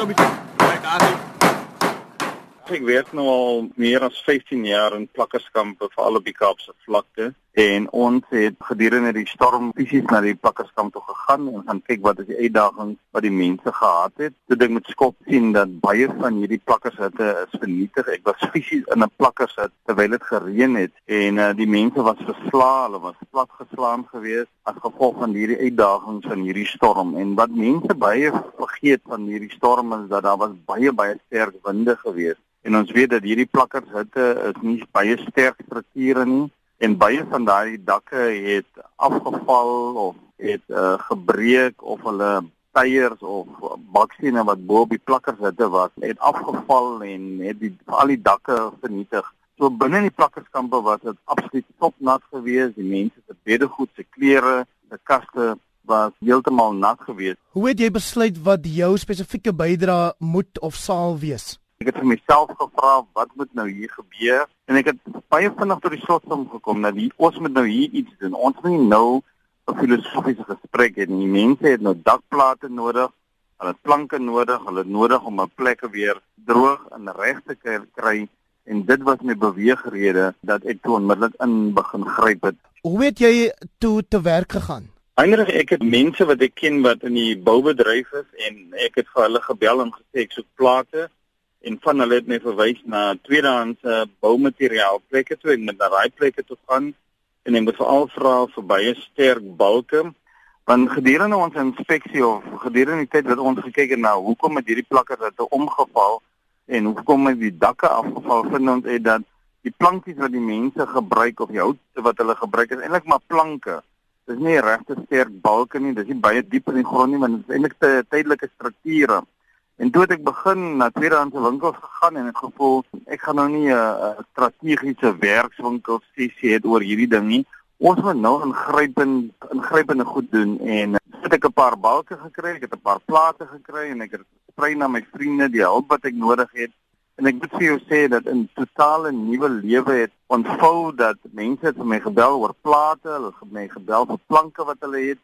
Kom hier. Kyk aan. Ek werk nou al meer as 15 jaar in plakkerskampe vir al op die Kaapse vlakte en ons het gedurende die storm fisies na die plakkerskamp toe gegaan en gaan kyk wat is die uitdagings wat die mense gehad het. Toe ek met skok sien dat baie van hierdie plakkershitte is vernietig. Ek was fisies in 'n plakkershut terwyl dit gereën het en uh, die mense was versla, hulle was platgeslaan geweest as gevolg van hierdie uitdagings van hierdie storm. En wat mense baie vergeet van hierdie storm is dat daar was baie baie sterk winde geweest. En ons weet dat hierdie plakkershitte is nie baie sterk strukture nie en baie van daai dakke het afgeval of het uh, gebreek of hulle tyres of bakstene wat bo op die plakkershitte was het afgeval en het die al die dakke vernietig. So binne die plakkerskampe was dit absoluut topnat geweest. Die mense se beddegoed, se klere, se kaste was heeltemal nat geweest. Hoe het jy besluit wat jou spesifieke bydrae moet of sal wees? Ek het vir myself gevra wat moet nou hier gebeur en ek het baie vinnig tot die slotsom gekom dat die, ons moet nou hier iets doen. Ons moet nie nou 'n filosofiese gesprek hê nie. Mense het nou dakplate nodig, hulle het planke nodig, hulle het nodig om 'n plek weer droog en reg te kry en dit was my beweegrede dat ek toe onmiddellik in begin gryp het. Hoe het jy toe te werk gegaan? Eindelik ek het mense wat ek ken wat in die boubedryf is en ek het vir hulle gebel en gesê ek soek plate en van hulle het my verwys na tweedehandse boumateriaal plekke toe en met daai plekke toe gaan. En ek moet veral vra vir baie sterk balke want gedurende ons inspeksie of gedurende die tyd wat ons gekyk het na hoekom het hierdie plakkers het omgeval en hoekom het die dakke afgeval vind ons het dat die plankies wat die mense gebruik of die hout wat hulle gebruik is eintlik maar planke. Dis nie regte sterk balke nie dis nie baie diep in die grond nie want dit is eintlik tydelike strukture En toe het ek begin na tweedehandse winkels gegaan en ek gevoel ek gaan nou nie 'n strategiese werkswinkel sessie hê oor hierdie ding nie. Ons moet nou ingrypend ingrypende goed doen en het ek 'n paar balke gekry, ek het 'n paar plate gekry en ek het sprei na my vriende die hulp wat ek nodig het. En ek moet vir jou sê dat 'n totale nuwe lewe het ontvou dat mense het vir my gebel oor plate, hulle het my gebel vir planke wat hulle het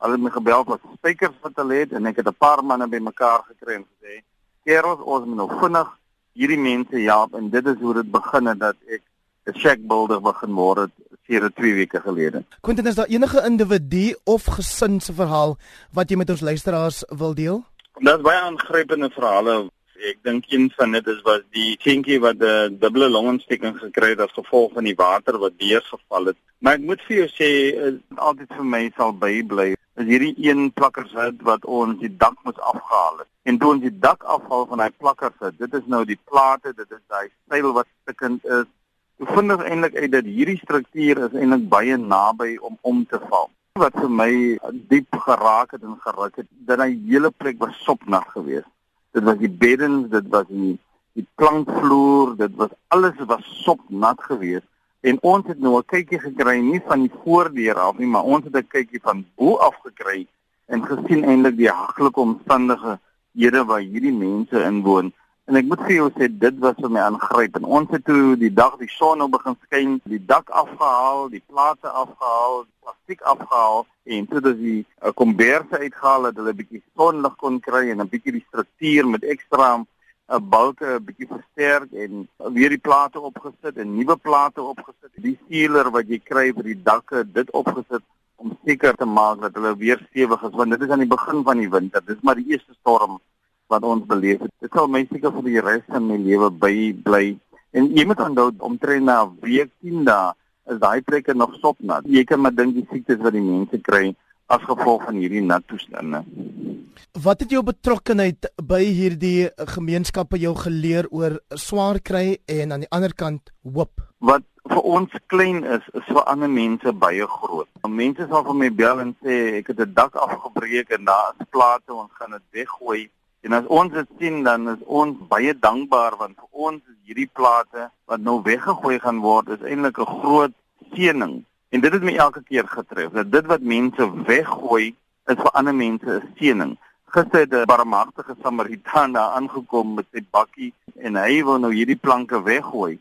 Hulle het my gebel wat spykers wat hulle het en ek het 'n paar manne bymekaar gekry en gesê: "Kerels, ons moet nou vinnig hierdie mense help en dit is hoe dit begin het dat ek 'n shack builder begin word het vir 2 weke gelede." Quentin, is daar enige individu of gesin se verhaal wat jy met ons luisteraars wil deel? Dit is baie aangrypende verhale Ek dink een van dit is was die seentjie wat 'n dubbele longontsteking gekry het as gevolg van die water wat deurgeval het. Maar ek moet vir jou sê, altyd vir my sal bybly is hierdie een plakkershout wat ons die dak moes afgehaal het. En toe ons die dak afhaal van daai plakkershout, dit is nou die plate, dit is daai styl wat stukkend is. Ek vind dit eintlik uit dat hierdie struktuur is eintlik baie naby om om te val. Wat vir my diep geraak het en geruk het, dat daai hele plek was sopnat geweest. Dit was die beddens, dit was die die plankvloer, dit was alles was sopnat geweest. En ons het nou 'n kykie gekry nie van die voordeur af nie, maar ons het 'n kykie van bo af gekry en gesien eintlik die haglike omstandighede waar hierdie mense inwoon. En ek moet vir jou sê dit was vir my aangryp. En ons het toe die dag die son nou begin skyn, die dak afgehaal, die plate afgehaal, die plastiek afgehaal en toe dat die uh, komberse uitgehaal het, hulle 'n bietjie sonlig kon kry en 'n bietjie die struktuur met ekstra 'n balke 'n bietjie versterk en weer die plate opgesit en nuwe plate opgesit. Die sealer wat jy kry vir die dakke, dit opgesit om seker te maak dat hulle weer stewig is want dit is aan die begin van die winter. Dis maar die eerste storm wat ons beleef het. Dit sal my seker vir die res van my lewe by bly. En jy moet onthou omtrent na week 10 dae is daai plekke nog sopnat. Jy kan maar dink die siektes wat die mense kry as gevolg van hierdie nat toestande. Wat het jou betrokkeheid by hierdie gemeenskappe jou geleer oor swaar kry en aan die ander kant hoop? Wat vir ons klein is, is vir ander mense baie groot. Mense sal vir my bel en sê ek het 'n dak afgebreek en daar is plate ons gaan dit weggooi. En as ons dit sien dan is ons baie dankbaar want vir ons is hierdie plate wat nou weggegooi gaan word is eintlik 'n groot seëning En dit het my elke keer getref. Dat dit wat mense weggooi is vir ander mense 'n seëning. Gister het 'n barmhartige Samaritaan daar aangekom met sy bakkie en hy wil nou hierdie planke weggooi.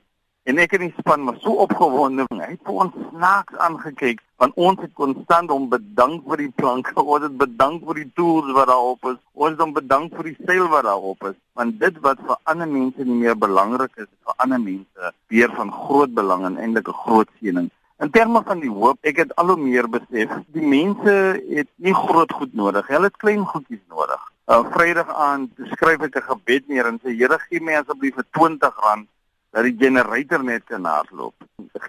en ek en die span was so opgewonde. Hy het vir ons snaaks aangekyk want ons het konstant hom bedank vir die planke, ons het bedank vir die tools wat daarop is. Ons het hom bedank vir die seil wat daarop is, want dit wat vir ander mense nie meer belangrik is, is vir ander mense weer van groot belang en eintlik 'n groot seëning. In terme van die hoop, ek het al hoe meer besef, die mense het nie groot goed nodig, hulle het klein goedjies nodig. Uh, Vrydag aand skryf ek 'n gebed neer en sê Here gee my asseblief vir R20 dat die generator net kan hardloop.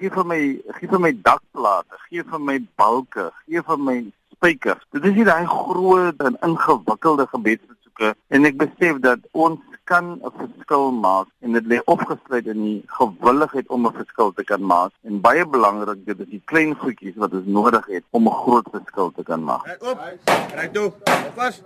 Gee vir my gee vir my dakplate, gee vir my balke, gee vir my spykers. Dit is nie daai groot en ingewikkelde gebedsversoeke en ek besef dat ons kan 'n verskil maak en dit lê opgesluit in die gewilligheid om 'n verskil te kan maak en baie belangrik dit is die klein goedjies wat ons nodig het om 'n groot verskil te kan maak. Ry op. Ry toe. Vas.